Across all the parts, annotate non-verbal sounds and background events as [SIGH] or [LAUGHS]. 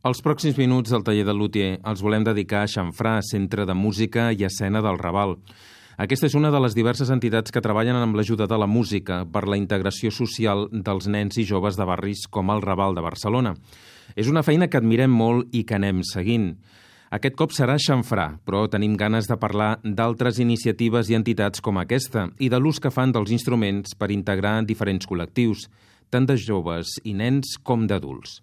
Els pròxims minuts del taller de Luthier els volem dedicar a Xanfrà, Centre de Música i Escena del Raval. Aquesta és una de les diverses entitats que treballen amb l'ajuda de la música per la integració social dels nens i joves de barris com el Raval de Barcelona. És una feina que admirem molt i que anem seguint. Aquest cop serà xanfrà, però tenim ganes de parlar d'altres iniciatives i entitats com aquesta i de l'ús que fan dels instruments per integrar diferents col·lectius, tant de joves i nens com d'adults.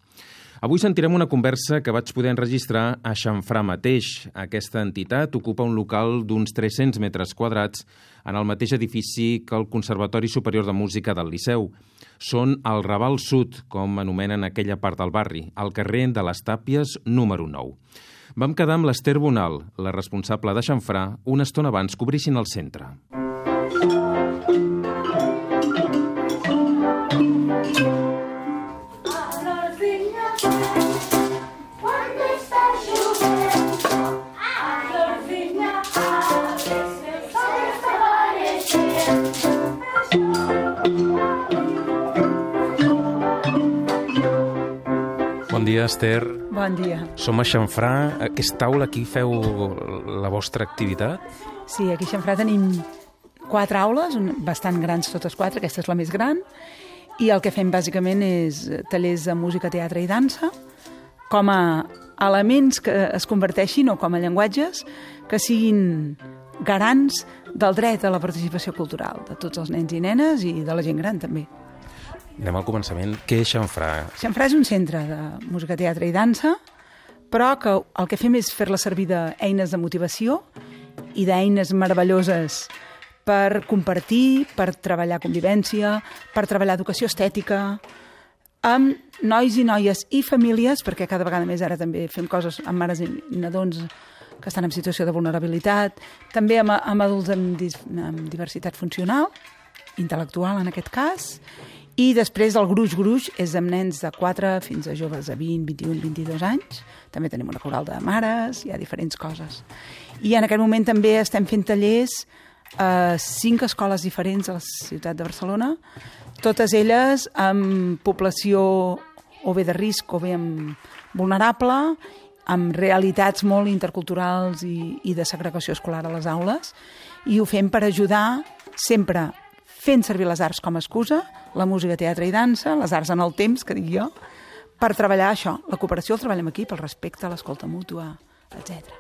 Avui sentirem una conversa que vaig poder enregistrar a Xanfrà mateix. Aquesta entitat ocupa un local d'uns 300 metres quadrats en el mateix edifici que el Conservatori Superior de Música del Liceu. Són al Raval Sud, com anomenen aquella part del barri, al carrer de les Tàpies número 9. Vam quedar amb l'Ester Bonal, la responsable de Xanfrà, una estona abans que obrissin el centre. Dia, Esther. Bon dia. Som a Xanfrà. Aquesta taula aquí feu la vostra activitat? Sí, aquí a Xanfrà tenim quatre aules, bastant grans totes quatre, aquesta és la més gran, i el que fem bàsicament és tallers de música, teatre i dansa, com a elements que es converteixin o com a llenguatges que siguin garants del dret a la participació cultural de tots els nens i nenes i de la gent gran també. Anem al començament. Què és Xanfrà? Xanfrà és un centre de música, teatre i dansa, però que el que fem és fer-la servir d'eines de motivació i d'eines meravelloses per compartir, per treballar convivència, per treballar educació estètica, amb nois i noies i famílies, perquè cada vegada més ara també fem coses amb mares i nadons que estan en situació de vulnerabilitat, també amb, amb adults amb, amb diversitat funcional, intel·lectual en aquest cas, i després el gruix-gruix és amb nens de 4 fins a joves de 20, 21, 22 anys. També tenim una coral de mares, hi ha diferents coses. I en aquest moment també estem fent tallers a cinc escoles diferents a la ciutat de Barcelona, totes elles amb població o bé de risc o bé amb vulnerable, amb realitats molt interculturals i, i de segregació escolar a les aules, i ho fem per ajudar sempre fent servir les arts com a excusa, la música, teatre i dansa, les arts en el temps, que dic jo, per treballar això. La cooperació el treballem aquí, pel respecte, l'escolta mútua, etc.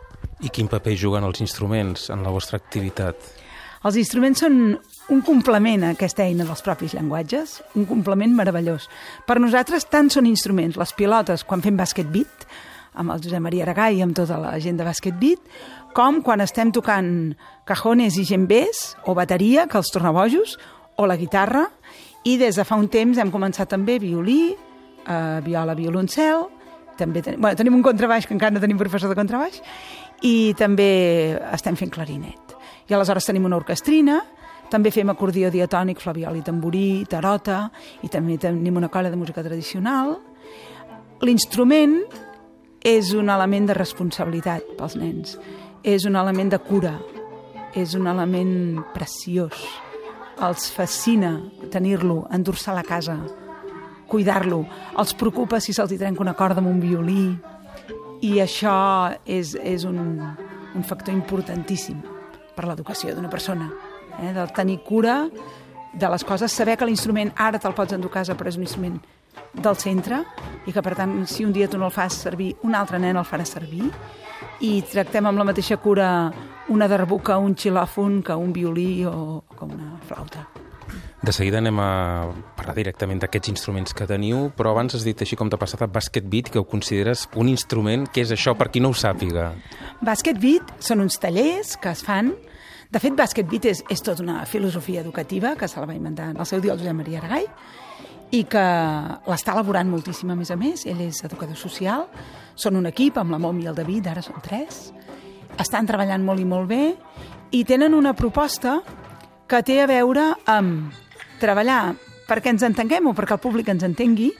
I quin paper juguen els instruments en la vostra activitat? Els instruments són un complement a aquesta eina dels propis llenguatges, un complement meravellós. Per nosaltres tant són instruments, les pilotes quan fem bàsquet beat, amb el Josep Maria Aragà i amb tota la gent de bàsquet beat, com quan estem tocant cajones i gembés o bateria, que els torna bojos, o la guitarra, i des de fa un temps hem començat també violí, eh, viola, violoncel, també ten... bueno, tenim un contrabaix, que encara no tenim professor de contrabaix, i també estem fent clarinet. I aleshores tenim una orquestrina, també fem acordió diatònic, flaviol i tamborí, tarota, i també tenim una colla de música tradicional. L'instrument és un element de responsabilitat pels nens, és un element de cura, és un element preciós els fascina tenir-lo, endur-se a la casa, cuidar-lo, els preocupa si se'ls trenca una corda amb un violí, i això és, és un, un factor importantíssim per l'educació d'una persona, eh? de tenir cura de les coses, saber que l'instrument ara te'l pots endur a casa, però és un instrument del centre i que, per tant, si un dia tu no el fas servir, un altre nen el farà servir. I tractem amb la mateixa cura una darbuca, un xilòfon, que un violí o flauta. De seguida anem a parlar directament d'aquests instruments que teniu, però abans has dit així com t'ha passat a Basket Beat, que ho consideres un instrument, que és això, per qui no ho sàpiga? Basket Beat són uns tallers que es fan de fet, Basket Beat és, és tota una filosofia educativa que se la va inventar en el seu dia Josep Maria Aragall i que l'està elaborant moltíssim, a més a més. Ell és educador social, són un equip amb la Mom i el David, ara són tres. Estan treballant molt i molt bé i tenen una proposta que té a veure amb treballar perquè ens entenguem o perquè el públic ens entengui,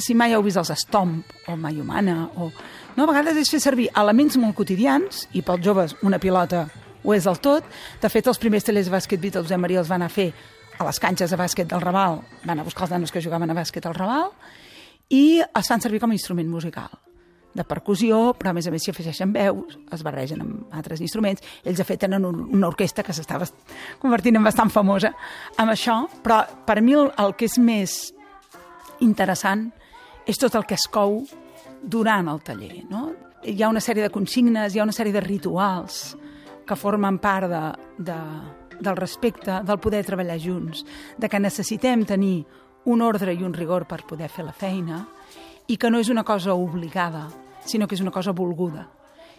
si mai heu vist els Stomp o Mai Humana, o... No, a vegades és fer servir elements molt quotidians, i pels joves una pilota ho és del tot. De fet, els primers telers de bàsquet el Josep Maria els van a fer a les canxes de bàsquet del Raval, van a buscar els nanos que jugaven a bàsquet al Raval, i es fan servir com a instrument musical. De percussió, però a més a més s'hi afegeixen veus, es barregen amb altres instruments. Ells, de fet, tenen una orquestra que s'estava convertint en bastant famosa amb això, però per mi el, el que és més interessant és tot el que es cou durant el taller. No? Hi ha una sèrie de consignes, hi ha una sèrie de rituals que formen part de, de, del respecte, del poder treballar junts, de que necessitem tenir un ordre i un rigor per poder fer la feina i que no és una cosa obligada, sinó que és una cosa volguda.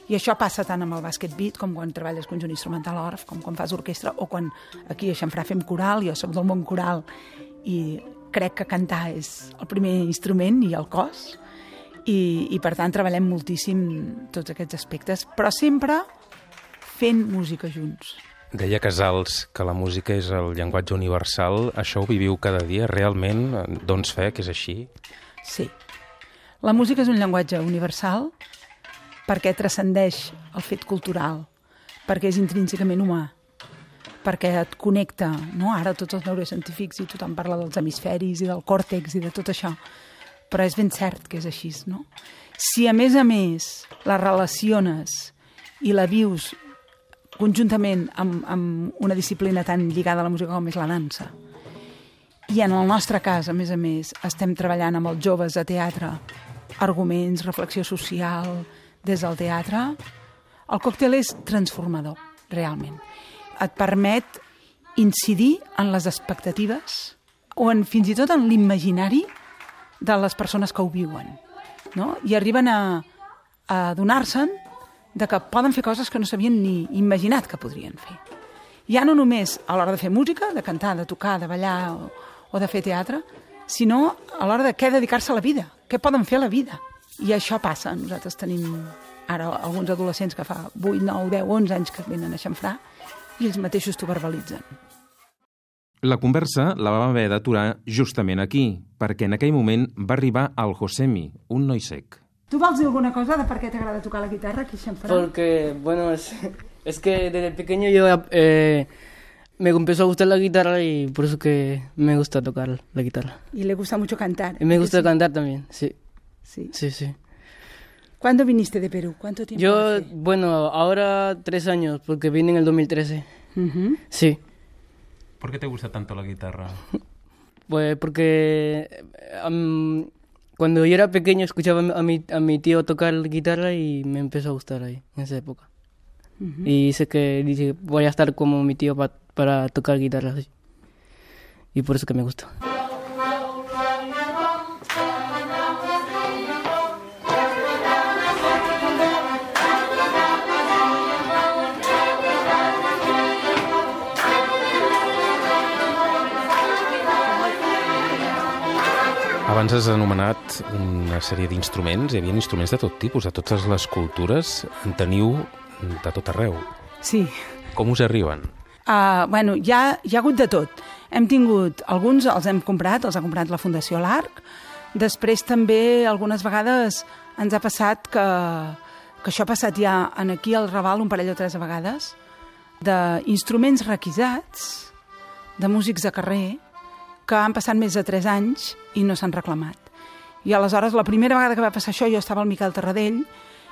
I això passa tant amb el bàsquet beat com quan treballes conjunt instrumental orf, com quan fas orquestra, o quan aquí a Xanfrà fem coral, jo sóc del món coral i crec que cantar és el primer instrument i el cos, i, i per tant treballem moltíssim tots aquests aspectes, però sempre fent música junts. Deia Casals que la música és el llenguatge universal. Això ho viviu cada dia? Realment, doncs fe que és així? Sí, la música és un llenguatge universal perquè transcendeix el fet cultural, perquè és intrínsecament humà, perquè et connecta, no? Ara tots els neurocientífics i tothom parla dels hemisferis i del còrtex i de tot això, però és ben cert que és així, no? Si a més a més la relaciones i la vius conjuntament amb, amb una disciplina tan lligada a la música com és la dansa, i en el nostre cas, a més a més, estem treballant amb els joves a teatre arguments, reflexió social, des del teatre, el còctel és transformador, realment. Et permet incidir en les expectatives o en, fins i tot en l'imaginari de les persones que ho viuen. No? I arriben a, a adonar-se'n de que poden fer coses que no s'havien ni imaginat que podrien fer. Ja no només a l'hora de fer música, de cantar, de tocar, de ballar o, o de fer teatre, sinó a l'hora de què dedicar-se a la vida, què poden fer a la vida. I això passa. Nosaltres tenim ara alguns adolescents que fa 8, 9, 10, 11 anys que venen a xamfrar i ells mateixos t'ho verbalitzen. La conversa la vam haver d'aturar justament aquí, perquè en aquell moment va arribar el Josemi, un noi sec. Tu vols dir alguna cosa de per què t'agrada tocar la guitarra aquí a Xamfrà? Porque, bueno, es, es que desde pequeño yo eh, me empezó a gustar la guitarra y por eso que me gusta tocar la guitarra. Y le gusta mucho cantar. Y me gusta sí. cantar también, sí. Sí. Sí, sí. ¿Cuándo viniste de Perú? ¿Cuánto tiempo Yo, hace? bueno, ahora tres años, porque vine en el 2013. Uh -huh. Sí. ¿Por qué te gusta tanto la guitarra? [LAUGHS] Pues porque um, cuando yo era pequeño escuchaba a mi, a mi tío tocar la guitarra y me empezó a gustar ahí, en esa época. Uh -huh. Y dice que dice, voy a estar como mi tío pa, para tocar guitarra. Y por eso que me gusta. Abans has anomenat una sèrie d'instruments. Hi havia instruments de tot tipus, de totes les cultures. En teniu de tot arreu. Sí. Com us arriben? Uh, bueno, hi ha, hi ha hagut de tot. Hem tingut, alguns els hem comprat, els ha comprat la Fundació L'Arc. Després també, algunes vegades, ens ha passat que, que això ha passat ja en aquí al Raval un parell o tres vegades, d'instruments requisats, de músics de carrer, que han passat més de 3 anys i no s'han reclamat. I aleshores, la primera vegada que va passar això, jo estava al Miquel Terradell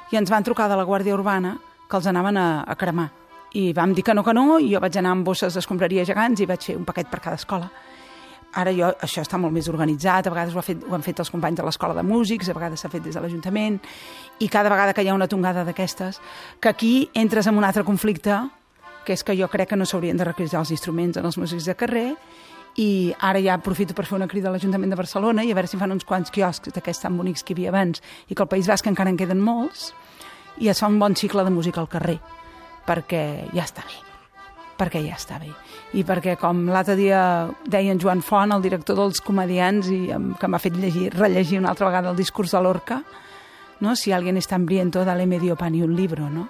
i ens van trucar de la Guàrdia Urbana que els anaven a, a cremar. I vam dir que no, que no, i jo vaig anar amb bosses d'escombraria gegants i vaig fer un paquet per cada escola. Ara jo, això està molt més organitzat, a vegades ho, ha fet, ho han fet els companys de l'escola de músics, a vegades s'ha fet des de l'Ajuntament, i cada vegada que hi ha una tongada d'aquestes, que aquí entres en un altre conflicte, que és que jo crec que no s'haurien de requisar els instruments en els músics de carrer, i ara ja aprofito per fer una crida a l'Ajuntament de Barcelona i a veure si fan uns quants quioscs d'aquests tan bonics que hi havia abans i que al País Basc encara en queden molts i es fa un bon cicle de música al carrer perquè ja està bé perquè ja està bé i perquè com l'altre dia deia en Joan Font el director dels comedians i que m'ha fet llegir, rellegir una altra vegada el discurs de l'Orca no? si alguien está hambriento dale medio pan y un libro no?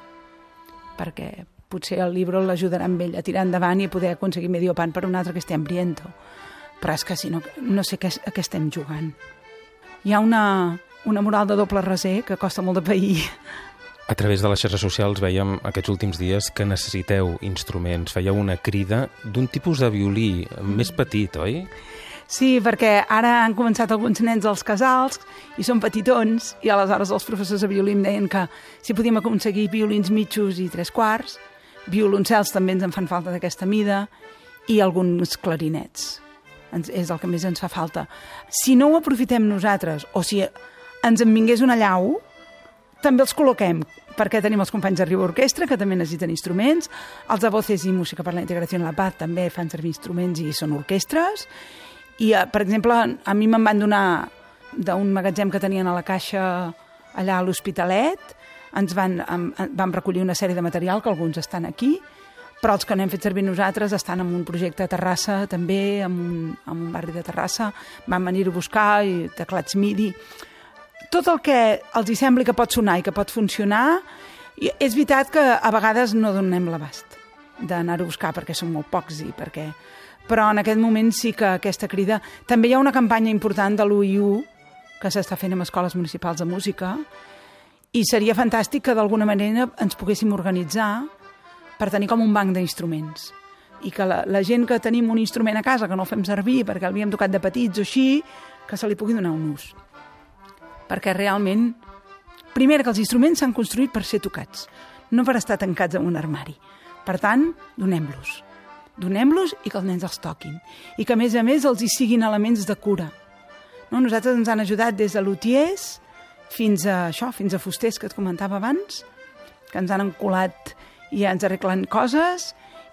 perquè potser el llibre l'ajudarà amb ell a tirar endavant i a poder aconseguir medio pan per un altre que esté hambriento. Però és que si no, no sé què, a què estem jugant. Hi ha una, una moral de doble raser que costa molt de pair. A través de les xarxes socials veiem aquests últims dies que necessiteu instruments. Fèieu una crida d'un tipus de violí més petit, oi? Sí, perquè ara han començat alguns nens als casals i són petitons i aleshores els professors de violí em deien que si podíem aconseguir violins mitjos i tres quarts, violoncels també ens en fan falta d'aquesta mida i alguns clarinets. Ens, és el que més ens fa falta. Si no ho aprofitem nosaltres o si ens en vingués una llau, també els col·loquem perquè tenim els companys de Riu Orquestra, que també necessiten instruments, els Voces i Música per la Integració en la Paz també fan servir instruments i són orquestres, i, eh, per exemple, a mi me'n van donar d'un magatzem que tenien a la caixa allà a l'Hospitalet, ens van, vam recollir una sèrie de material, que alguns estan aquí, però els que no hem fet servir nosaltres estan en un projecte a Terrassa també, en un, en un barri de Terrassa, van venir a buscar i teclats MIDI tot el que els hi sembli que pot sonar i que pot funcionar, és veritat que a vegades no donem l'abast d'anar-ho a buscar perquè són molt pocs i perquè... Però en aquest moment sí que aquesta crida... També hi ha una campanya important de l'UIU que s'està fent amb escoles municipals de música i seria fantàstic que d'alguna manera ens poguéssim organitzar per tenir com un banc d'instruments i que la, la gent que tenim un instrument a casa que no el fem servir perquè l'havíem tocat de petits o així, que se li pugui donar un ús perquè realment, primer que els instruments s'han construït per ser tocats, no per estar tancats en un armari. Per tant, donem-los. Donem-los i que els nens els toquin. I que, a més a més, els hi siguin elements de cura. No? Nosaltres ens han ajudat des de lutiers fins a això, fins a fusters que et comentava abans, que ens han encolat i ens arreglen coses,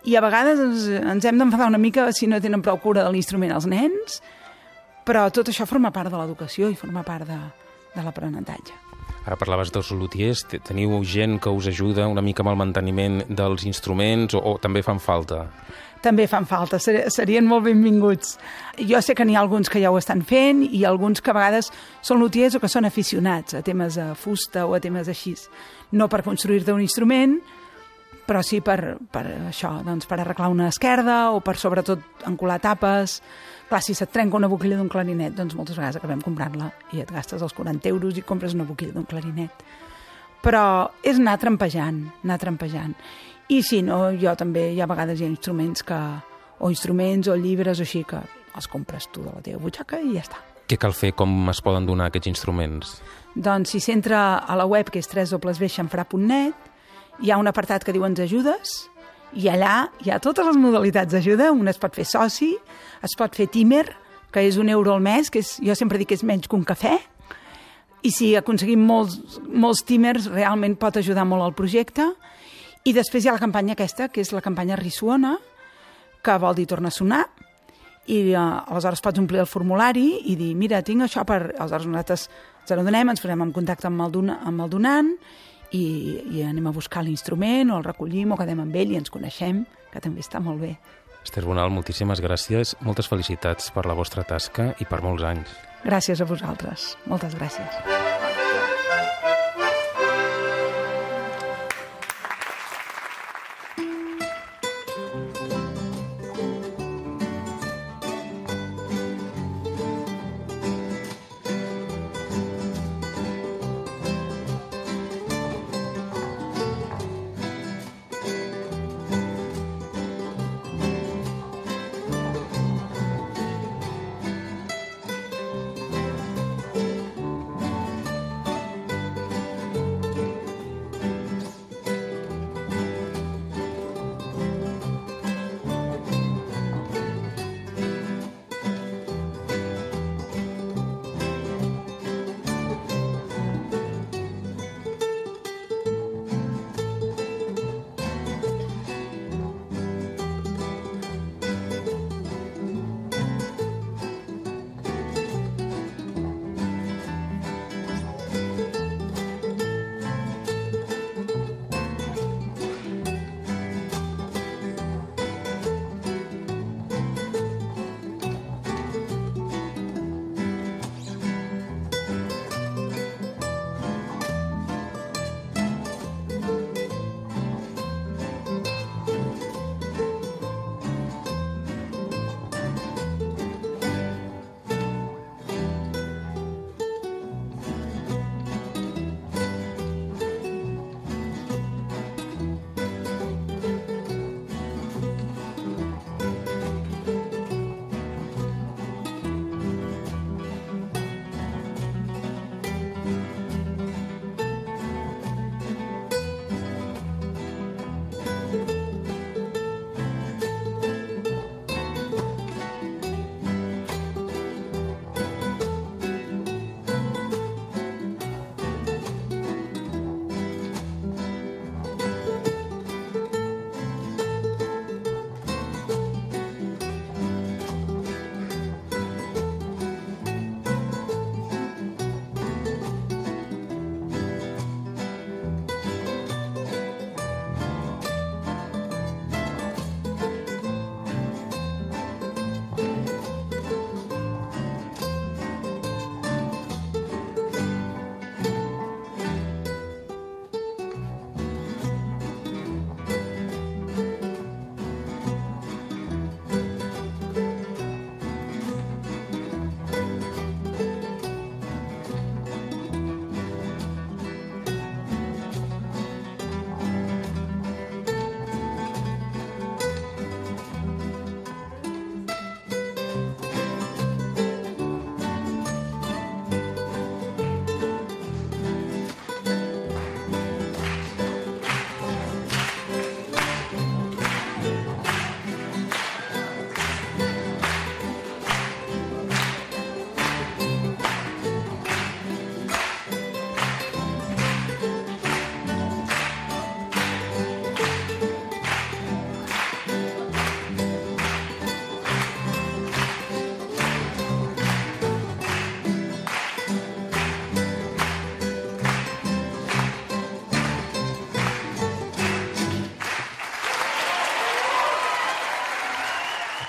i a vegades ens, ens hem d'enfadar una mica si no tenen prou cura de l'instrument els nens, però tot això forma part de l'educació i forma part de, de l'aprenentatge. Ara parlaves dels lutiers, teniu gent que us ajuda una mica amb el manteniment dels instruments o, o també fan falta? També fan falta, serien molt benvinguts. Jo sé que n'hi ha alguns que ja ho estan fent i alguns que a vegades són lutiers o que són aficionats a temes de fusta o a temes així. No per construir-te un instrument, però sí per, per això, doncs per arreglar una esquerda o per sobretot encolar tapes, Clar, si se't trenca una boquilla d'un clarinet, doncs moltes vegades acabem comprant-la i et gastes els 40 euros i compres una boquilla d'un clarinet. Però és anar trampejant, anar trampejant. I si no, jo també hi ha vegades hi ha instruments que, o instruments o llibres o així que els compres tu de la teva butxaca i ja està. Què cal fer? Com es poden donar aquests instruments? Doncs si s'entra a la web, que és www.xanfrà.net, hi ha un apartat que diu ens ajudes, i allà hi ha totes les modalitats d'ajuda. Un es pot fer soci, es pot fer timer, que és un euro al mes, que és, jo sempre dic que és menys que un cafè, i si aconseguim molts, molts timers realment pot ajudar molt al projecte. I després hi ha la campanya aquesta, que és la campanya Rissuona, que vol dir tornar a sonar, i uh, aleshores pots omplir el formulari i dir, mira, tinc això per... Aleshores nosaltres ens adonem, ens posem en contacte amb el, dona, amb el donant i, i anem a buscar l'instrument o el recollim o quedem amb ell i ens coneixem, que també està molt bé. Esther Bonal, moltíssimes gràcies, moltes felicitats per la vostra tasca i per molts anys. Gràcies a vosaltres, moltes gràcies.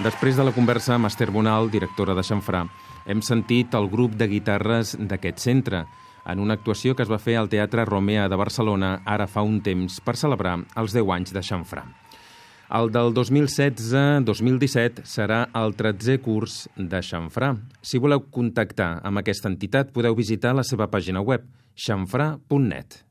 Després de la conversa amb Esther Bonal, directora de Xanfrà, hem sentit el grup de guitarres d'aquest centre, en una actuació que es va fer al Teatre Romea de Barcelona ara fa un temps per celebrar els 10 anys de Xanfrà. El del 2016-2017 serà el 13è curs de Xanfrà. Si voleu contactar amb aquesta entitat, podeu visitar la seva pàgina web, xanfrà.net.